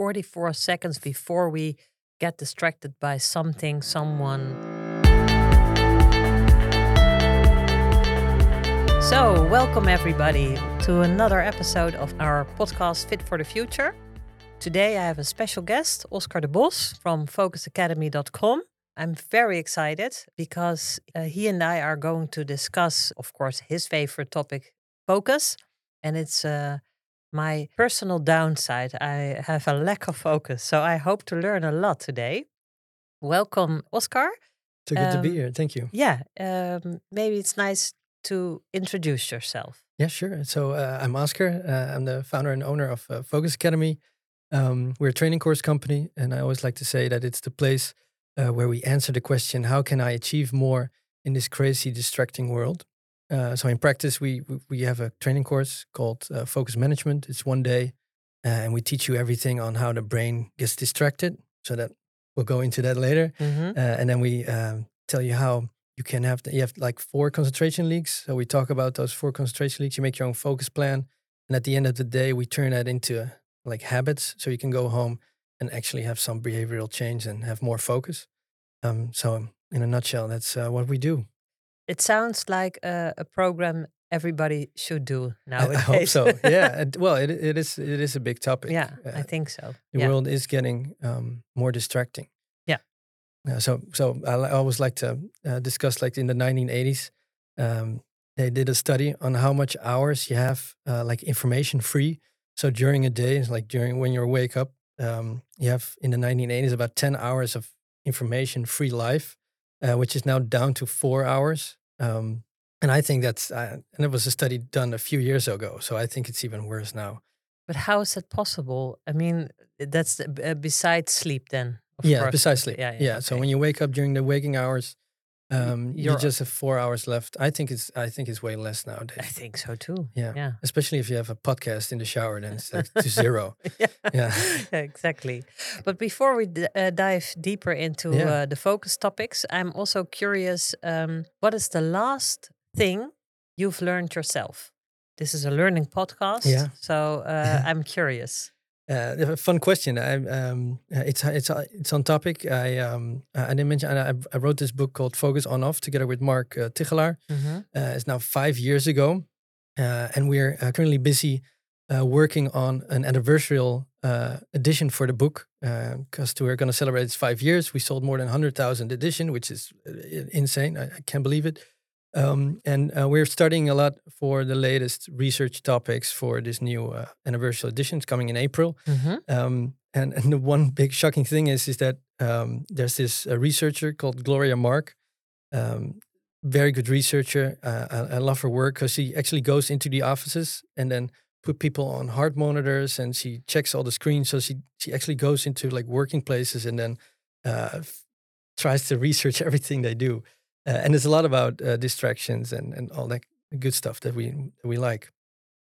44 seconds before we get distracted by something, someone. So, welcome everybody to another episode of our podcast Fit for the Future. Today I have a special guest, Oscar de Bos from focusacademy.com. I'm very excited because uh, he and I are going to discuss, of course, his favorite topic, focus. And it's uh, my personal downside. I have a lack of focus. So I hope to learn a lot today. Welcome, Oscar. So good to be Um, here. Thank you. Yeah, um, maybe it's nice to introduce yourself. Yeah, sure. So uh, I'm Oscar. Uh, I'm the founder and owner of uh, Focus Academy. Um, we're a training course company, and I always like to say that it's the place uh, where we answer the question, "How can I achieve more in this crazy, distracting world?" Uh, so in practice, we we- have a training course called uh, Focus Management. It's one day, uh, and we teach you everything on how the brain gets distracted. So that we'll go into that later. Mhm. Uh, and then we um, tell you how you can have the, you have like four concentration leaks. So we talk about those four concentration leaks. You make your own focus plan, and at the end of the day, we turn that into uh, like habits, so you can go home and actually have some behavioral change and have more focus. Um, so in a nutshell, that's uh, what we do. It sounds like a, a program everybody should do nowadays. I hope so. Yeah. well, it, it is it is a big topic. yeah, Uh, I think so. the yeah. world is getting um, more distracting. Yeah. Uh, so so I, I always like to uh, discuss like in the 1980s, um, they did a study on how much hours you have uh, like information free. So during a day, it's like during when you wake up, um, you have in the 1980s about 10 hours of information free life, uh, which is now down to four hours. Um, and I think that's uh, and it was a study done a few years ago. So I think it's even worse now. But how is that possible? I mean, that's the- uh, besides sleep then. Of yeah, course. besides sleep. Yeah, Yeah, yeah, So when you wake up during the waking hours, um, you you're- just have four hours left. I think it's I think it's way less nowadays. I think so too. Yeah. Yeah. Especially if you have a podcast in the shower, then it's like to zero. yeah. Yeah. exactly. But before we d- uh, dive deeper into Yeah. uh, the focus topics, I'm also curious um, what is the last thing you've learned yourself? This is a learning podcast. Yeah. So uh, I'm curious. Uh, a fun question. I, um, uh, it's it's it's on topic. I um, I didn't mention. I, I wrote this book called Focus on Off together with Mark uh, Tigchelaar. Mhm. Uh, it's now five years ago, uh, and we're uh, currently busy uh, working on an anniversarial uh, edition for the book because we're going to celebrate its five years. We sold more than hundred thousand edition, which is insane. I, I can't believe it. Um, and uh, we're studying a lot for the latest research topics for this new uh, anniversarial edition. It's coming in April. Mhm. Um, and, and the one big shocking thing is is that um, there's this uh, researcher called Gloria Mark, um, very good researcher. Uh, I, I love her work because she actually goes into the offices and then put people on heart monitors and she checks all the screens. So she she actually goes into like working places and then uh, tries to research everything they do. Uh, and it's a lot about uh, distractions and and all that good stuff that we that we like.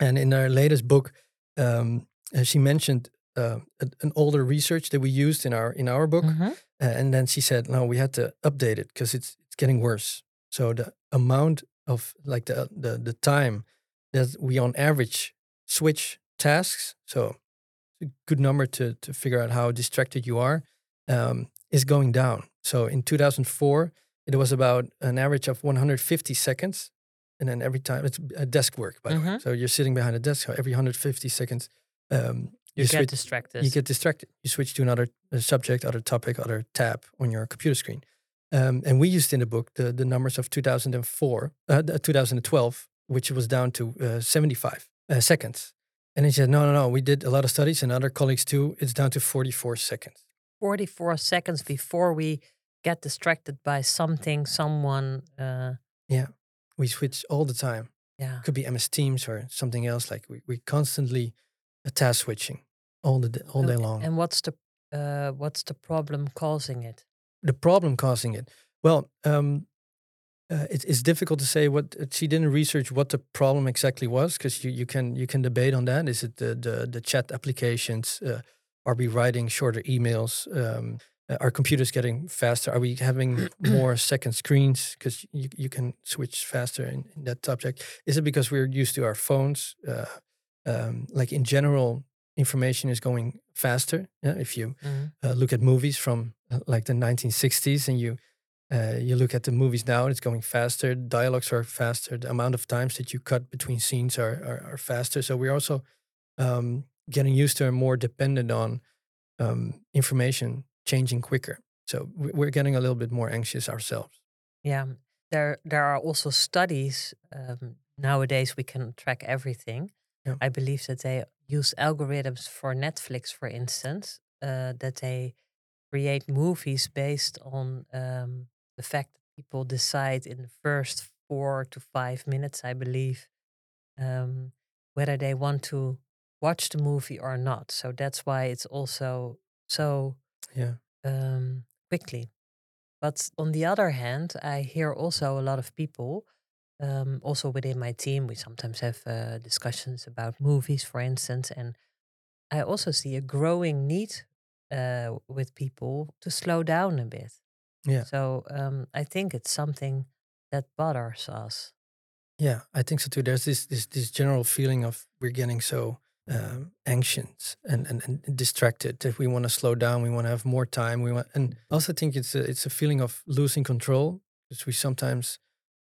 And in our latest book, um, uh, she mentioned uh, a- an older research that we used in our in our book, Mhm. uh, and then she said, "No, we had to update it because it's it's getting worse." So the amount of like the the the time that we on average switch tasks, so a good number to to figure out how distracted you are, um, is going down. So in 2004, it was about an average of 150 seconds, and then every time it's uh, desk work, by the way. Mhm. So you're sitting behind a desk. So every 150 seconds, um, You, get switch- distracted. you get distracted. You switch to another uh, subject, other topic, other tab on your computer screen. Um, and we used in the book the, the numbers of 2004, uh, 2012, which was down to uh, 75 uh, seconds. And he said, no, no, no, we did a lot of studies and other colleagues too. It's down to 44 seconds. 44 seconds before we get distracted by something, someone. Uh, yeah, We switch all the time. yeah. Could be MS Teams or something else. Like we, we constantly task switching all the all day long. And what's the uh, what's the problem causing it? the problem causing it? Well, um, uh, it, it's difficult to say what uh, she didn't research what the problem exactly was because you, you can you can debate on that. Is it the the, the chat applications? Uh, are we writing shorter emails? Um, are computers getting faster? Are we having more second screens because you, you can switch faster in, in that subject? Is it because we're used to our phones? Uh, um, like in general, information is going faster. Yeah? If you Mhm. uh, look at movies from uh, like the 1960s and you uh, you look at the movies now, it's going faster. Dialogues are faster. The amount of times that you cut between scenes are are, are faster. So we're also um, getting used to and more dependent on um, information changing quicker. So we- we're getting a little bit more anxious ourselves. Yeah, there there are also studies um, nowadays. We can track everything. Yeah. I believe that they use algorithms for Netflix, for instance, uh, that they create movies based on um, the fact that people decide in the first four to five minutes, I believe, um, whether they want to watch the movie or not. So that's why it's also so Yeah. um, quickly. But on the other hand, I hear also a lot of people, um, also within my team, we sometimes have uh, discussions about movies, for instance, and I also see a growing need uh, with people to slow down a bit. Yeah. So um, I think it's something that bothers us. Yeah, I think so too. There's this this this general feeling of we're getting so um, anxious and, and and distracted that we want to slow down. We want to have more time. We want, and I also think it's a it's a feeling of losing control because we sometimes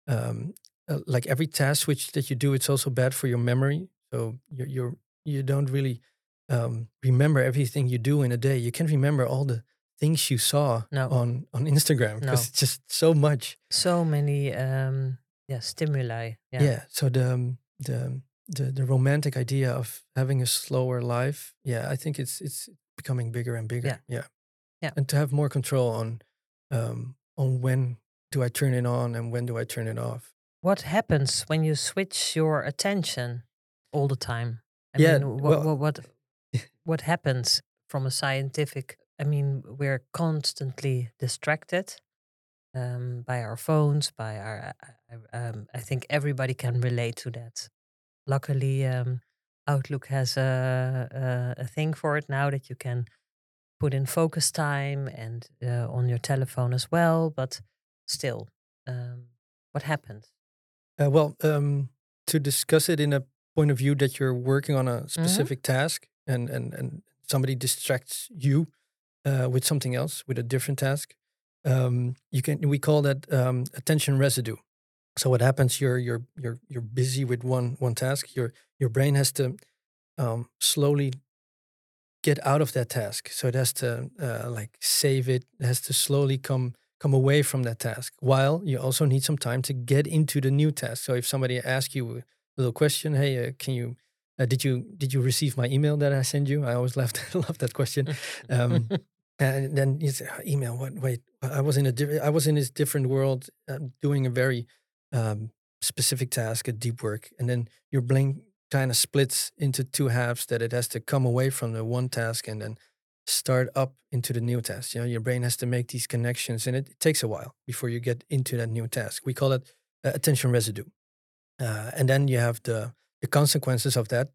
um, uh, like every task which that you do, it's also bad for your memory. So you you're you don't really um, remember everything you do in a day. You can't remember all the things you saw No. on on Instagram because No. it's just so much. So many um, yeah stimuli. Yeah. yeah so the um, the the the romantic idea of having a slower life yeah i think it's it's becoming bigger and bigger Yeah. yeah Yeah. and to have more control on um on when do i turn it on and when do i turn it off What happens when you switch your attention all the time? I Yeah, mean, what, well- what what what happens from a scientific? I mean, we're constantly distracted um, by our phones, by our. Um, I think everybody can relate to that. Luckily, um, Outlook has a, a a thing for it now that you can put in focus time and uh, on your telephone as well. But still, um, what happens? uh, well um to discuss it in a point of view that you're working on a specific task and and and somebody distracts you uh, with something else with a different task um, you can we call that um, attention residue so what happens you're you're you're you're busy with one one task your your brain has to um, slowly get out of that task so it has to uh, like save it it has to slowly come come away from that task while you also need some time to get into the new task so if somebody asks you a little question hey uh, can you uh, did you did you receive my email that i sent you i always love love that question um, and then you say, "Oh, email. What? Wait, I was in a different. I was in this different world, uh, doing a very um, specific task, a deep work, and then your brain kind of splits into two halves. That it has to come away from the one task and then start up into the new task. You know, your brain has to make these connections, and it, it takes a while before you get into that new task. We call it uh, attention residue, uh, and then you have the the consequences of that.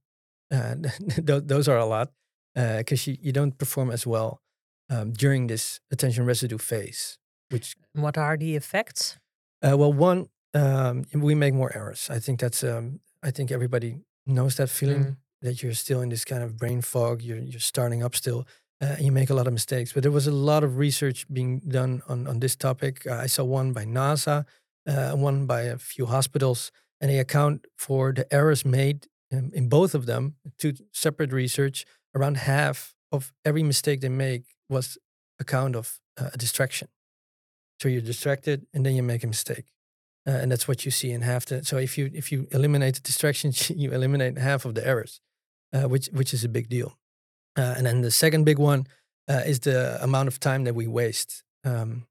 Uh, th- those are a lot because you, you don't perform as well um, during this attention residue phase. Which, What are the effects? uh, well, one, um, we make more errors. I think that's, um, I think everybody knows that feeling Mm. that you're still in this kind of brain fog. You're you're starting up still. Uh, you make a lot of mistakes. But there was a lot of research being done on on this topic. Uh, I saw one by NASA, uh, one by a few hospitals, and they account for the errors made um, in both of them. Two separate research. Around half of every mistake they make was account of uh, a distraction. So you're distracted, and then you make a mistake, uh, and that's what you see in half the. So if you if you eliminate the distractions, you eliminate half of the errors, uh, which which is a big deal. Uh, and then the second big one uh, is the amount of time that we waste. Um,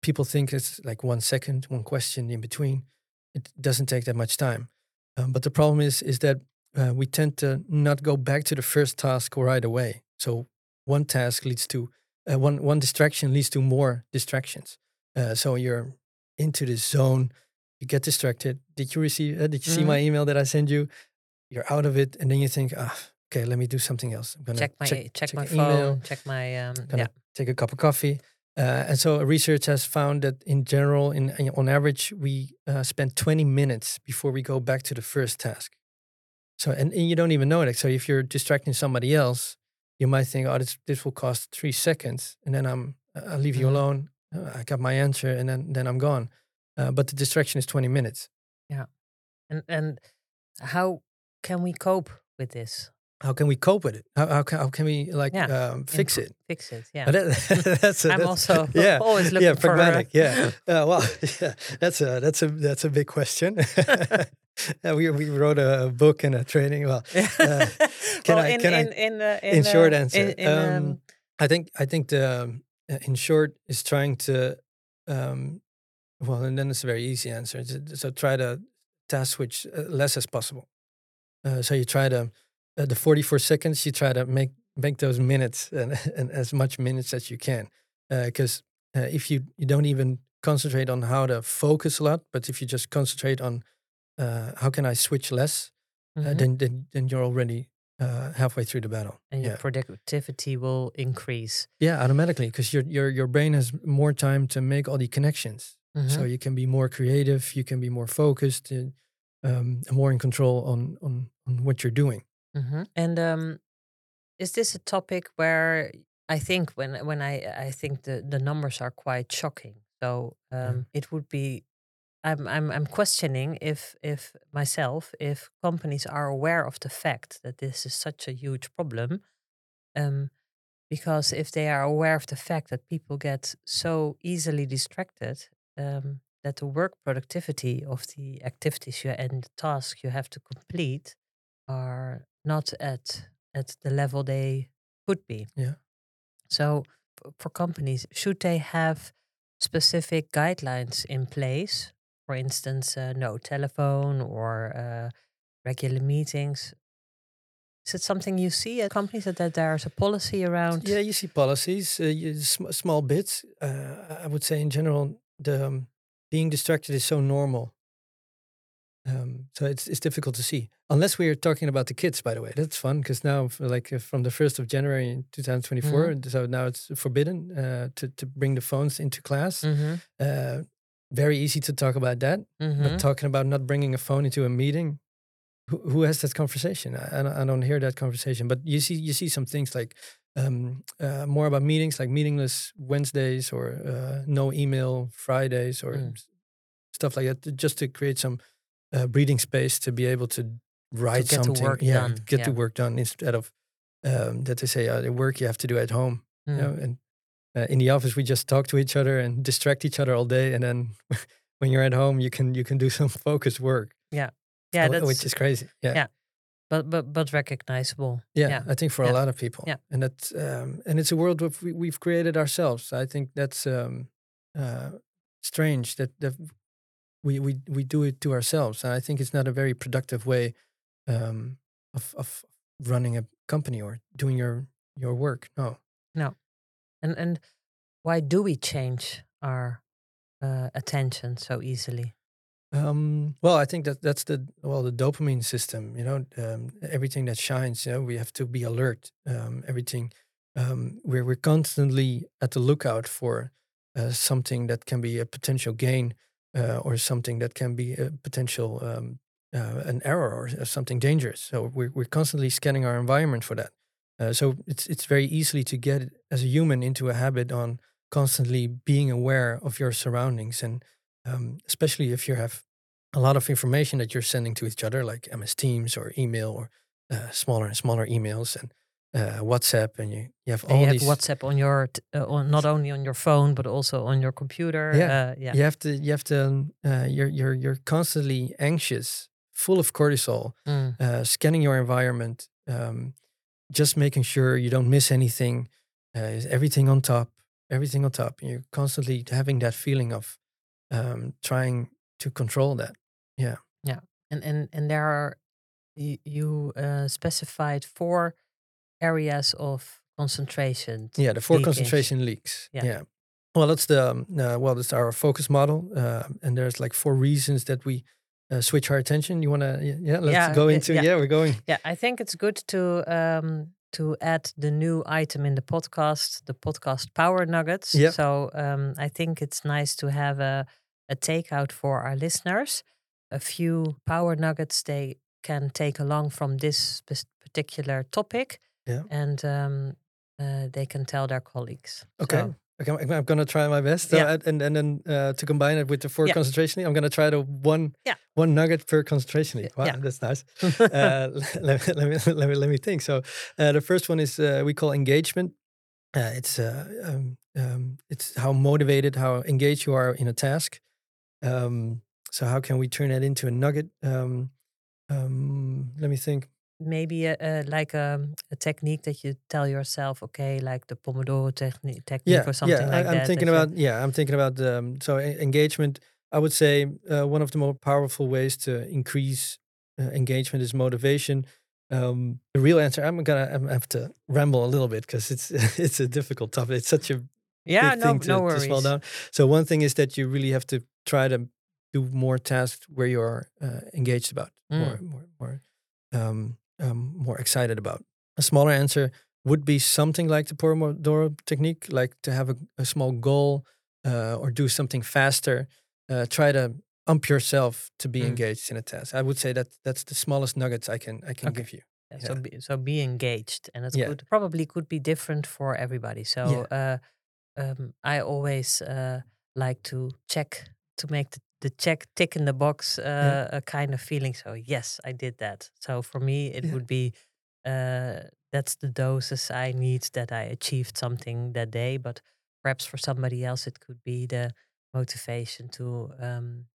people think it's like one second, one question in between. It doesn't take that much time. Um, but the problem is is that uh, we tend to not go back to the first task right away. So one task leads to uh, one one distraction leads to more distractions. So you're into the zone. You get distracted. Did you receive? Uh, did you see my email that I sent you? You're out of it, and then you think, ah, okay, let me do something else. I'm gonna check my check, my phone, email, check my um, yeah. take a cup of coffee. Uh, and so research has found that in general, in, in- on average, we uh, spend 20 minutes before we go back to the first task. So and, and you don't even know it. So if you're distracting somebody else, you might think, oh, this this will cost three seconds, and then I'm I'll leave you Mhm. alone. I got my answer, and then then I'm gone. Uh, but the distraction is 20 minutes. Yeah, and and how can we cope with this? How can we cope with it? How how can, how can we like Yeah, um, fix it? Fix it. Yeah. That, that's a, I'm that's- also yeah always looking yeah for pragmatic yeah uh, well yeah that's a that's a that's a big question. yeah, we we wrote a book and a training. Well, uh, can well, I- in, can I- in, in, uh, in, in short uh, answer, in, in, um, um, I think I think the in short is trying to um, well, and then it's a very easy answer. So try to task switch uh, less as possible. Uh, so you try to uh, the forty four seconds. You try to make make those minutes and, and as much minutes as you can, because uh, if you you don't even concentrate on how to focus a lot, but if you just concentrate on uh, how can I switch less, uh, mhm. then, then then you're already uh, halfway through the battle. and your yeah. productivity will increase. Yeah, automatically, because your your your brain has more time to make all the connections, so Mhm. you can be more creative, you can be more focused, and um, more in control on on on what you're doing. Mhm. And um, is this a topic where I think when when I I think the the numbers are quite shocking. So um, it would be I'm I'm I'm questioning if if myself if companies are aware of the fact that this is such a huge problem. Um, because if they are aware of the fact that people get so easily distracted, um, that the work productivity of the activities you and the tasks you have to complete are not at at the level they could be. Yeah. So for companies, should they have specific guidelines in place? For instance, uh, no telephone or uh, regular meetings. Is it something you see at companies that, that there's a policy around? Yeah, you see policies, uh, you, sm- small bits. Uh, I would say in general, the um, being distracted is so normal. Um, so it's it's difficult to see unless we are talking about the kids. By the way, that's fun because now, like uh, from the first of January in 2024, so now it's forbidden uh, to to bring the phones into class. Mm-hmm. Uh, very easy to talk about that, Mm-hmm. but talking about not bringing a phone into a meeting, who, who has that conversation? I, I don't- I don't hear that conversation. But you see, you see some things like um, uh, more about meetings, like meaningless Wednesdays or uh, no email Fridays or Mm. stuff like that, just to create some uh, breathing space to be able to write get the something, work yeah, done, get the work done instead of um, that they say uh, the work you have to do at home. Mm. You know, and uh, in the office we just talk to each other and distract each other all day, and then when you're at home you can you can do some focused work. Yeah, that's which is crazy. Yeah. yeah. but but but recognizable. Yeah, Yeah. I think for Yeah. a lot of people. Yeah. And that's um, and it's a world we, we've created ourselves. I think that's um, uh, strange that that we, we we do it to ourselves. And I think it's not a very productive way um, of of running a company or doing your your work. No. No. And and why do we change our uh, attention so easily? Um, well, I think that that's the well the dopamine system. You know, um, everything that shines. You know, we have to be alert. Um, everything. Um, we're we're constantly at the lookout for uh, something that can be a potential gain, uh, or something that can be a potential um, uh, an error or something dangerous. So we're we're constantly scanning our environment for that. Uh, so it's it's very easily to get as a human into a habit on constantly being aware of your surroundings and um, especially if you have a lot of information that you're sending to each other, like MS Teams or email or uh, smaller and smaller emails and uh, WhatsApp, and you, you have And all you have these. WhatsApp on your t- uh, on, not only on your phone but also on your computer. Yeah, uh, yeah. You have to. You have to. um, Uh, you're you're you're constantly anxious, full of cortisol, Mm. uh, scanning your environment, um, just making sure you don't miss anything. Uh, is everything on top? Everything on top. You're constantly having that feeling of um, trying to control that. Yeah. Yeah. And and and there are you, you uh, specified four areas of concentration. Yeah, the four leakage. concentration leaks. Yeah. Yeah. Well, that's the um, uh, well, that's our focus model, uh, and there's like four reasons that we uh, switch our attention. You want to? Yeah, let's Yeah, go into. yeah. Yeah. we're going. Yeah, I think it's good to um, to add the new item in the podcast, the podcast power nuggets. Yep. So um, I think it's nice to have a a takeout for our listeners, a few power nuggets they can take along from this particular topic, Yeah. and um, uh, they can tell their colleagues. Okay. So, Okay, I'm, I'm gonna try my best. Yeah. and- and and then uh, to combine it with the four Yeah. concentration, I'm gonna try the one Yeah. one nugget per concentration. Wow, Yeah. that's nice. uh, let, me, let me let me let me think. So uh, the first one is uh, we call engagement. Uh, it's uh, um, um, it's how motivated, how engaged you are in a task. Um, so how can we turn that into a nugget? Um, um, let me think. Maybe a, a, like a, a technique that you tell yourself, okay, like the Pomodoro technique, technique yeah, or something yeah. like I, I'm that. thinking that you- about yeah, I'm thinking about um, so engagement. I would say uh, one of the more powerful ways to increase uh, engagement is motivation. Um, the real answer, I'm gonna I'm, have to ramble a little bit because it's it's a difficult topic. It's such a yeah, big no, thing to, no to worries. down. So one thing is that you really have to try to do more tasks where you're uh, engaged about, more Mm. more more um, um, more excited about. A smaller answer would be something like the Pomodoro technique, like to have a, a small goal uh, or do something faster. Uh, try to ump yourself to be Mm. engaged in a task. I would say that that's the smallest nuggets I can I can Okay. give you. Yeah, so be, so be engaged, and it's Yeah. could probably could be different for everybody. So uh, um, I always uh, like to check to make the, the check tick in the box uh, a kind of feeling. So yes, I did that. So for me, it Yeah. would be uh, that's the doses I need that I achieved something that day. But perhaps for somebody else, it could be the motivation to um,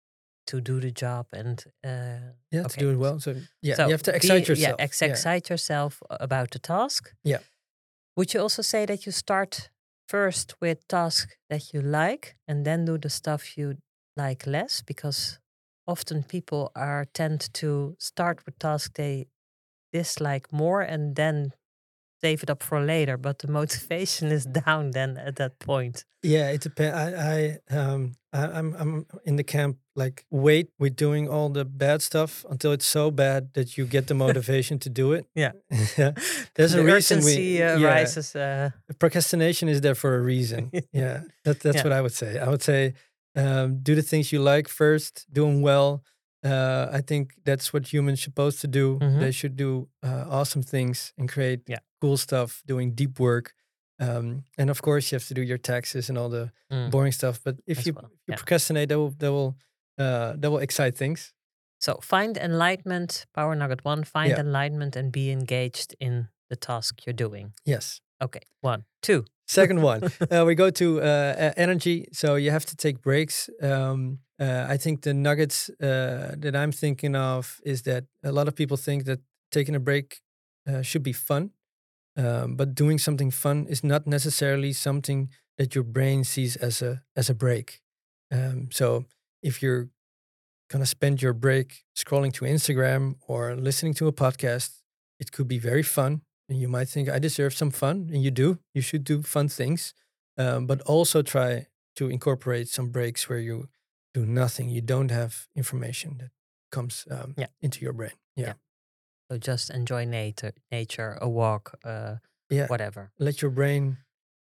to do the job and uh, Yeah, Okay, to do it well. So yeah, so you have to be- excite yourself. Yeah, ex- Yeah. excite yourself about the task. Yeah. Would you also say that you start first with task that you like and then do the stuff you like less? Because often people are tend to start with tasks they dislike more and then save it up for later. But the motivation is down then at that point. Yeah, it depends. I, I, um, I, I'm, I'm in the camp. Like, wait with doing all the bad stuff until it's so bad that you get the motivation to do it. Yeah. yeah. There's the a reason we. uh, yeah, rises. Uh, procrastination is there for a reason. yeah, that, that's Yeah. what I would say. I would say, um, do the things you like first. Do them well. Uh, I think that's what humans supposed to do. Mhm. They should do uh, awesome things and create Yeah. cool stuff, doing deep work. Um, and of course, you have to do your taxes and all the mm. boring stuff. But if As you, well, if you yeah. procrastinate, that will that will uh, that will excite things. So find enlightenment, power nugget one, find Yeah. enlightenment and be engaged in the task you're doing. Yes. Okay, one, two. Second one, uh, we go to uh, energy. So you have to take breaks. Um, uh, I think the nuggets uh, that I'm thinking of is that a lot of people think that taking a break uh, should be fun, um, but doing something fun is not necessarily something that your brain sees as a as a break. Um, so if you're gonna spend your break scrolling to Instagram or listening to a podcast, it could be very fun and you might think I deserve some fun, and you do. You should do fun things, um, but also try to incorporate some breaks where you do nothing. You don't have information that comes um, Yeah. into your brain. Yeah. Yeah. So just enjoy nature, nature, a walk, uh, yeah, whatever. Let your brain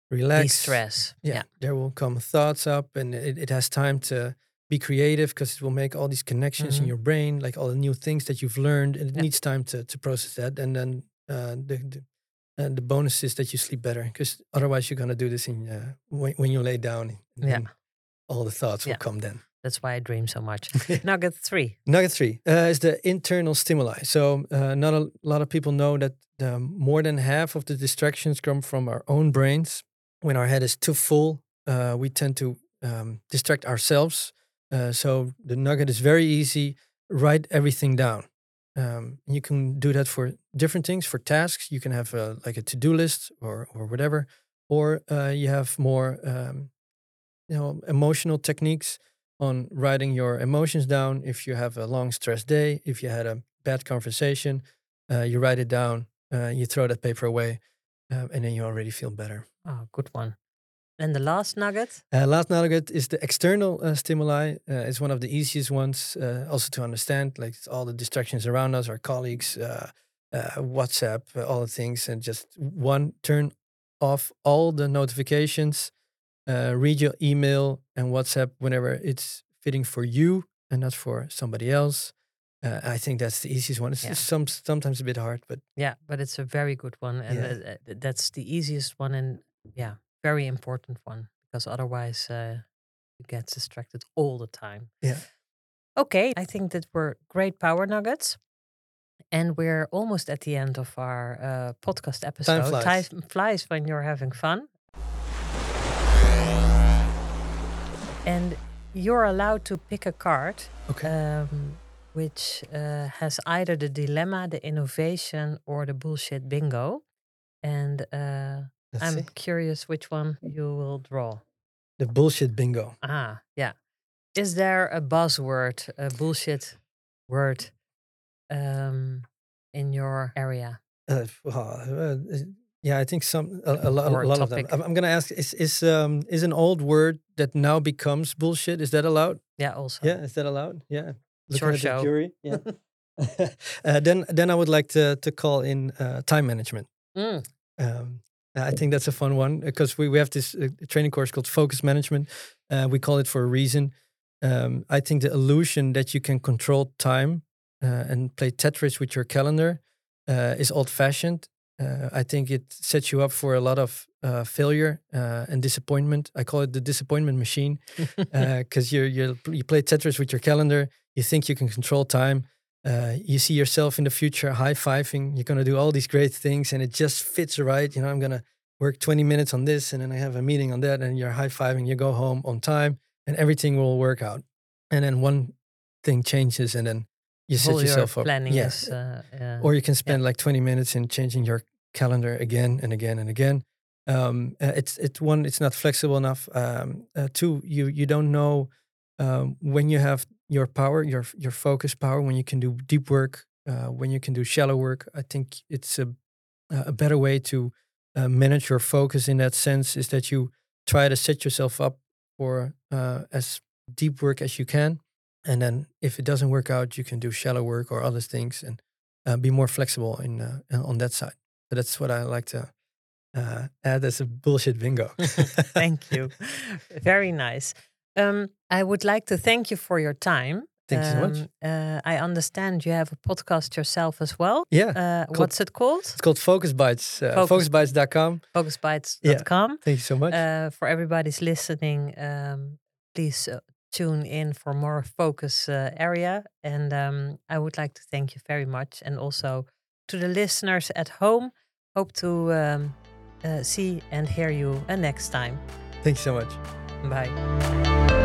relax. De-stress. Yeah, Yeah. there will come thoughts up, and it, it has time to be creative because it will make all these connections in Mhm. your brain, like all the new things that you've learned, and it Yeah. needs time to to process that. And then uh, the the, uh, the bonus is that you sleep better because otherwise you're gonna do this in uh, when, when you lay down. And Yeah. all the thoughts will come then. That's why I dream so much. Nugget three. Nugget three uh, is the internal stimuli. So, uh, not a lot of people know that um, more than half of the distractions come from our own brains. When our head is too full, uh, we tend to um, distract ourselves. Uh, so, the nugget is very easy. Write everything down. Um, you can do that for different things, for tasks. You can have a, like a to do list or, or whatever. Or uh, you have more um, you know, emotional techniques on writing your emotions down. If you have a long stress day, if you had a bad conversation, uh, you write it down, uh, you throw that paper away, um, and then you already feel better. Oh, good one. And the last nugget. Uh, last nugget is the external uh, stimuli. Uh, it's one of the easiest ones uh, also to understand, like all the distractions around us, our colleagues, uh, uh, WhatsApp, uh, all the things, and just one turn off all the notifications. Uh, read your email and WhatsApp whenever it's fitting for you and not for somebody else. Uh, I think that's the easiest one. It's Yeah. some sometimes a bit hard, but Yeah, but it's a very good one, and Yeah. uh, uh, that's the easiest one, and yeah, very important one because otherwise uh, you get distracted all the time. Yeah. Okay, I think that were great power nuggets, and we're almost at the end of our uh, podcast episode. flies. Time flies when you're having fun, and you're allowed to pick a card okay. um, which uh, has either the dilemma, the innovation, or the bullshit bingo. And uh, Let's I'm see. curious which one you will draw. The bullshit bingo. Ah, yeah. Is there a buzzword, a bullshit word um, in your area? Uh, well, uh, yeah, I think some a, a, lo- a lot of them. I'm, I'm gonna ask: Is is um is an old word that now becomes bullshit? Is that allowed? Yeah, also. Yeah, is that allowed? Yeah. Looking the show. jury. Yeah. uh, then then I would like to to call in uh, time management. Mm, Um, I think that's a fun one because we, we have this uh, training course called focus management. Uh, we call it for a reason. Um, I think the illusion that you can control time uh, and play Tetris with your calendar uh, is old fashioned. Uh, I think it sets you up for a lot of uh, failure uh, and disappointment. I call it the disappointment machine because you you play Tetris with your calendar. You think you can control time. Uh, you see yourself in the future high fiving. You're gonna do all these great things, and it just fits right. You know, I'm gonna work 20 minutes on this, and then I have a meeting on that, and you're high fiving. You go home on time, and everything will work out. And then one thing changes, and then you set your yourself up. planning Yeah. is. Uh, uh, Or you can spend like 20 minutes in changing your calendar again and again and again. Um, uh, it's it's one, it's not flexible enough. Um, uh, two, you you don't know um, when you have your power, your your focus power, when you can do deep work, uh, when you can do shallow work. I think it's a a better way to uh, manage your focus in that sense is that you try to set yourself up for uh, as deep work as you can, and then if it doesn't work out, you can do shallow work or other things and uh, be more flexible in uh, on that side. So that's what I like to uh, add as a bullshit bingo. Thank you. Very nice. Um, I would like to thank you for your time. Thank you so much. Um, Uh, I understand you have a podcast yourself as well. Yeah, Uh, what's it called? it's called Focus Bites. Uh, Focus- focusbites.com. Focusbites.com. Thank you so much. Uh, for everybody's listening, um, please uh, tune in for more focus uh, area. And um, I would like to thank you very much. And also to the listeners at home, hope to um, uh, see and hear you uh, next time. Thank you so much. Bye.